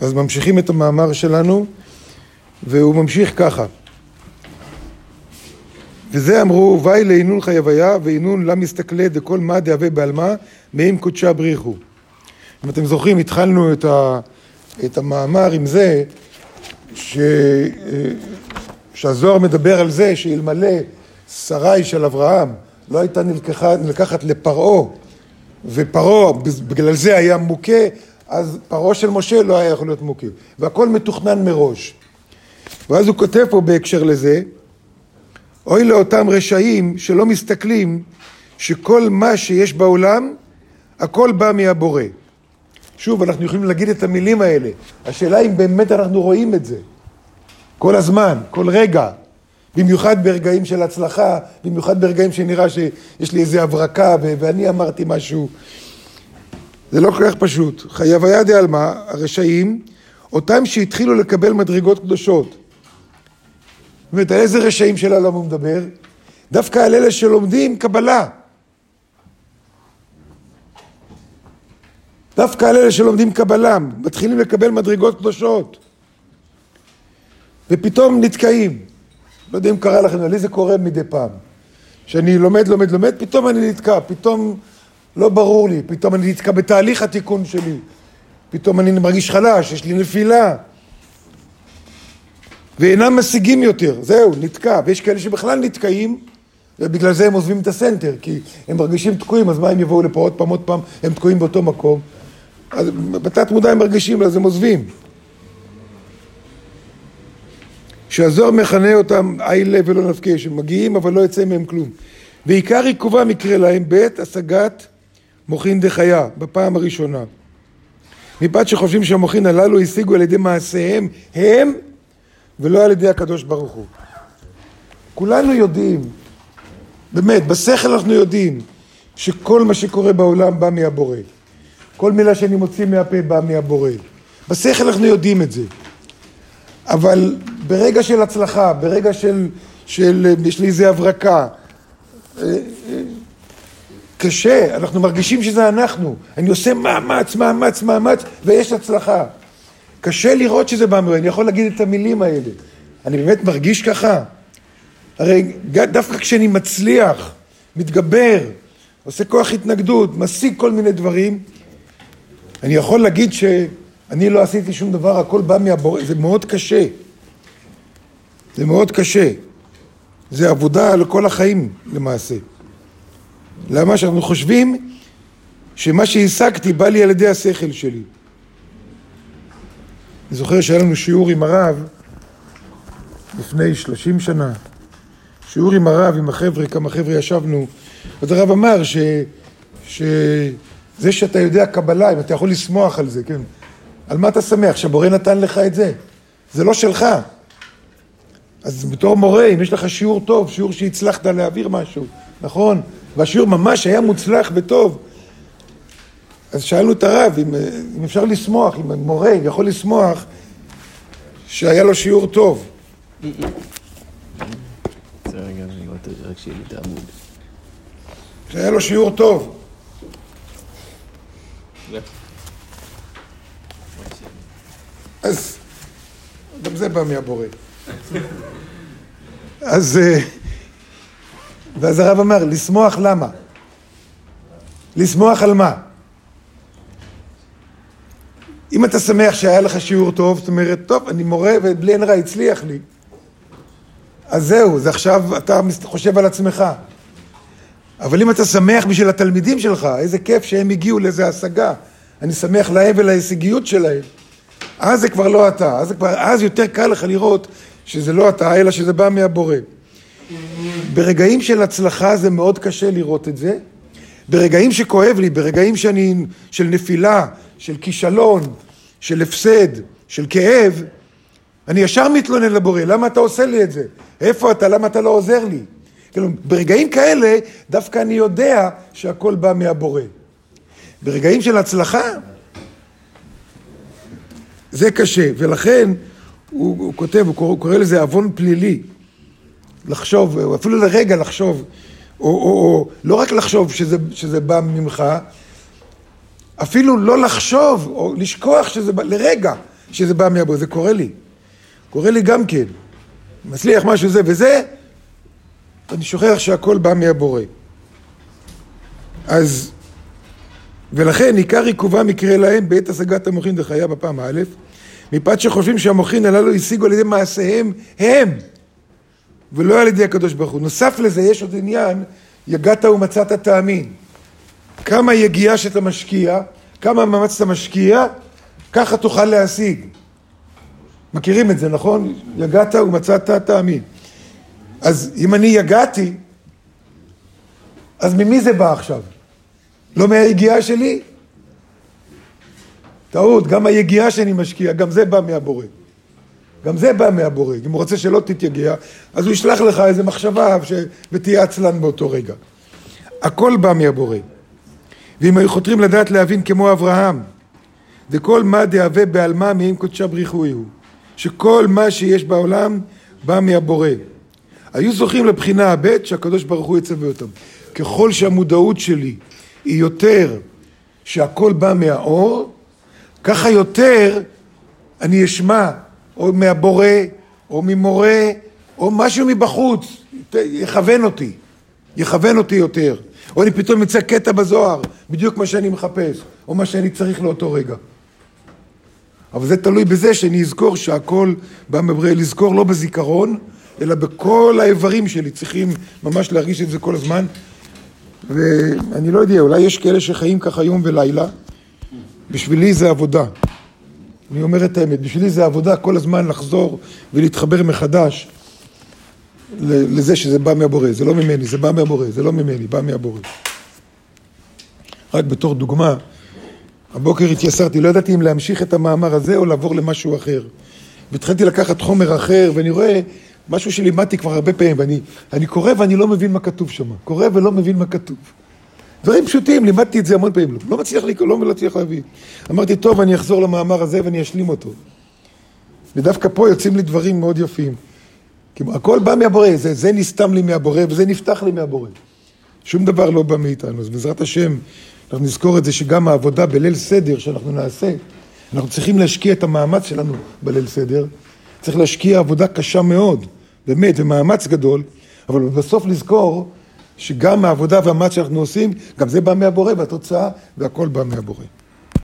אז ממשיכים את המאמר שלנו, והוא ממשיך ככה. וזה אמרו, ואי לעינון חייביה, ועינון לה מסתכלי דכל מה דהווה בעלמא, מאם קודשה בריחו. אם אתם זוכרים, התחלנו את, ה, את המאמר עם זה, ש, שהזוהר מדבר על זה שאלמלא שרי של אברהם לא הייתה נלקחת, נלקחת לפרעה, ופרעה בגלל זה היה מוכה, אז פרעה של משה לא היה יכול להיות מוכה, והכל מתוכנן מראש. ואז הוא כותב פה בהקשר לזה, אוי לאותם רשעים שלא מסתכלים שכל מה שיש בעולם, הכל בא מהבורא. שוב, אנחנו יכולים להגיד את המילים האלה. השאלה אם באמת אנחנו רואים את זה. כל הזמן, כל רגע. במיוחד ברגעים של הצלחה, במיוחד ברגעים שנראה שיש לי איזה הברקה ואני אמרתי משהו. זה לא כל כך פשוט. חייב היה דעלמא, הרשעים, אותם שהתחילו לקבל מדרגות קדושות. זאת אומרת, על איזה רשעים של העולם הוא מדבר? דווקא על אלה שלומדים קבלה. דווקא על אלה שלומדים קבלה, מתחילים לקבל מדרגות קדושות. ופתאום נתקעים. לא יודע אם קרה לכם, לי זה קורה מדי פעם. שאני לומד, לומד, לומד, פתאום אני נתקע, פתאום לא ברור לי, פתאום אני נתקע בתהליך התיקון שלי, פתאום אני מרגיש חלש, יש לי נפילה. ואינם משיגים יותר, זהו, נתקע. ויש כאלה שבכלל נתקעים, ובגלל זה הם עוזבים את הסנטר, כי הם מרגישים תקועים, אז מה הם יבואו לפה עוד פעם, עוד פעם, הם תקועים באותו מקום. אז בתת מודע הם מרגישים, אז הם עוזבים. שהזוהר מכנה אותם איילה ולא נפקה, שמגיעים אבל לא יוצא מהם כלום. ועיקר עיכובם יקרה להם בעת השגת מוחין דחיה, בפעם הראשונה. מפאת שחושבים שהמוחין הללו השיגו על ידי מעשיהם הם, ולא על ידי הקדוש ברוך הוא. כולנו יודעים, באמת, בשכל אנחנו יודעים, שכל מה שקורה בעולם בא מהבורא. כל מילה שאני מוציא מהפה באה מהבורא. בשכל אנחנו יודעים את זה. אבל ברגע של הצלחה, ברגע של, של יש לי איזה הברקה, אה, אה, קשה, אנחנו מרגישים שזה אנחנו. אני עושה מאמץ, מאמץ, מאמץ, ויש הצלחה. קשה לראות שזה בא ממנו, אני יכול להגיד את המילים האלה. אני באמת מרגיש ככה? הרי דווקא כשאני מצליח, מתגבר, עושה כוח התנגדות, משיג כל מיני דברים, אני יכול להגיד שאני לא עשיתי שום דבר, הכל בא מהבורא, זה מאוד קשה. זה מאוד קשה. זה עבודה לכל החיים למעשה. למה שאנחנו חושבים שמה שהשגתי בא לי על ידי השכל שלי. אני זוכר שהיה לנו שיעור עם הרב לפני שלושים שנה. שיעור עם הרב, עם החבר'ה, כמה חבר'ה ישבנו, אז הרב אמר ש... ש... זה שאתה יודע קבלה, אם אתה יכול לשמוח על זה, כן? על מה אתה שמח? שהבורא נתן לך את זה. זה לא שלך. אז בתור מורה, אם יש לך שיעור טוב, שיעור שהצלחת להעביר משהו, נכון? והשיעור ממש היה מוצלח וטוב. אז שאלנו את הרב אם, אם אפשר לשמוח, אם מורה יכול לשמוח שהיה לו שיעור טוב. שהיה לו שיעור טוב. אז גם זה בא מהבורא. אז, אה, ואז הרב אמר, לשמוח למה? לשמוח על מה? אם אתה שמח שהיה לך שיעור טוב, זאת אומרת, טוב, אני מורה ובלי עין רע הצליח לי, אז זהו, זה עכשיו אתה חושב על עצמך. אבל אם אתה שמח בשביל התלמידים שלך, איזה כיף שהם הגיעו לאיזה השגה, אני שמח להם ולהישגיות שלהם, אז זה כבר לא אתה, אז, כבר, אז יותר קל לך לראות שזה לא אתה, אלא שזה בא מהבורא. ברגעים של הצלחה זה מאוד קשה לראות את זה. ברגעים שכואב לי, ברגעים שאני, של נפילה, של כישלון, של הפסד, של כאב, אני ישר מתלונן לבורא, למה אתה עושה לי את זה? איפה אתה? למה אתה לא עוזר לי? כאילו, ברגעים כאלה, דווקא אני יודע שהכל בא מהבורא. ברגעים של הצלחה, זה קשה, ולכן הוא, הוא כותב, הוא קורא, הוא קורא לזה עוון פלילי. לחשוב, אפילו לרגע לחשוב, או, או, או לא רק לחשוב שזה, שזה בא ממך, אפילו לא לחשוב, או לשכוח שזה בא, לרגע, שזה בא מהבורא, זה קורה לי. קורה לי גם כן. מצליח משהו זה וזה, אני שוכח שהכל בא מהבורא. אז, ולכן עיקר עיכובם יקרה להם בעת השגת המוחין דחיה בפעם א', מפאת שחושבים שהמוחין הללו השיגו על ידי מעשיהם הם, ולא על ידי הקדוש ברוך הוא. נוסף לזה יש עוד עניין, יגעת ומצאת תאמין. כמה יגיעה שאתה משקיע, כמה מאמץ אתה משקיע, ככה תוכל להשיג. מכירים את זה, נכון? יגעת ומצאת תאמין. אז אם אני יגעתי, אז ממי זה בא עכשיו? לא מהיגיעה שלי? טעות, גם היגיעה שאני משקיע, גם זה בא מהבורא. גם זה בא מהבורא. אם הוא רוצה שלא תתייגע, אז הוא ישלח לך איזה מחשבה ש... ותהיה עצלן באותו רגע. הכל בא מהבורא. ואם היו חותרים לדעת להבין כמו אברהם, וכל מה דהווה בעלמא מעם קודשה בריחוי הוא, שכל מה שיש בעולם בא מהבורא. היו זוכים לבחינה הב' שהקדוש ברוך הוא יצווה אותם. ככל שהמודעות שלי היא יותר שהכל בא מהאור, ככה יותר אני אשמע או מהבורא או ממורה או משהו מבחוץ, יכוון אותי, יכוון אותי יותר. או אני פתאום אמצא קטע בזוהר, בדיוק מה שאני מחפש, או מה שאני צריך לאותו רגע. אבל זה תלוי בזה שאני אזכור שהכל בא מבריאה, לזכור לא בזיכרון, אלא בכל האיברים שלי, צריכים ממש להרגיש את זה כל הזמן. ואני לא יודע, אולי יש כאלה שחיים ככה יום ולילה, בשבילי זה עבודה. אני אומר את האמת, בשבילי זה עבודה כל הזמן לחזור ולהתחבר מחדש לזה שזה בא מהבורא, זה לא ממני, זה בא מהבורא, זה לא ממני, בא מהבורא. רק בתור דוגמה, הבוקר התייסרתי, לא ידעתי אם להמשיך את המאמר הזה או לעבור למשהו אחר. והתחלתי לקחת חומר אחר, ואני רואה משהו שלימדתי כבר הרבה פעמים, ואני קורא ואני לא מבין מה כתוב שם. קורא ולא מבין מה כתוב. דברים פשוטים, לימדתי את זה המון פעמים, לא מצליח לקרוא, לא מצליח להבין. אמרתי, טוב, אני אחזור למאמר הזה ואני אשלים אותו. ודווקא פה יוצאים לי דברים מאוד יפים. כי הכל בא מהבורא, זה, זה נסתם לי מהבורא וזה נפתח לי מהבורא. שום דבר לא בא מאיתנו. אז בעזרת השם, אנחנו נזכור את זה שגם העבודה בליל סדר שאנחנו נעשה, אנחנו צריכים להשקיע את המאמץ שלנו בליל סדר. צריך להשקיע עבודה קשה מאוד, באמת, ומאמץ גדול, אבל בסוף לזכור שגם העבודה והמאמץ שאנחנו עושים, גם זה בא מהבורא והתוצאה, והכל בא מהבורא.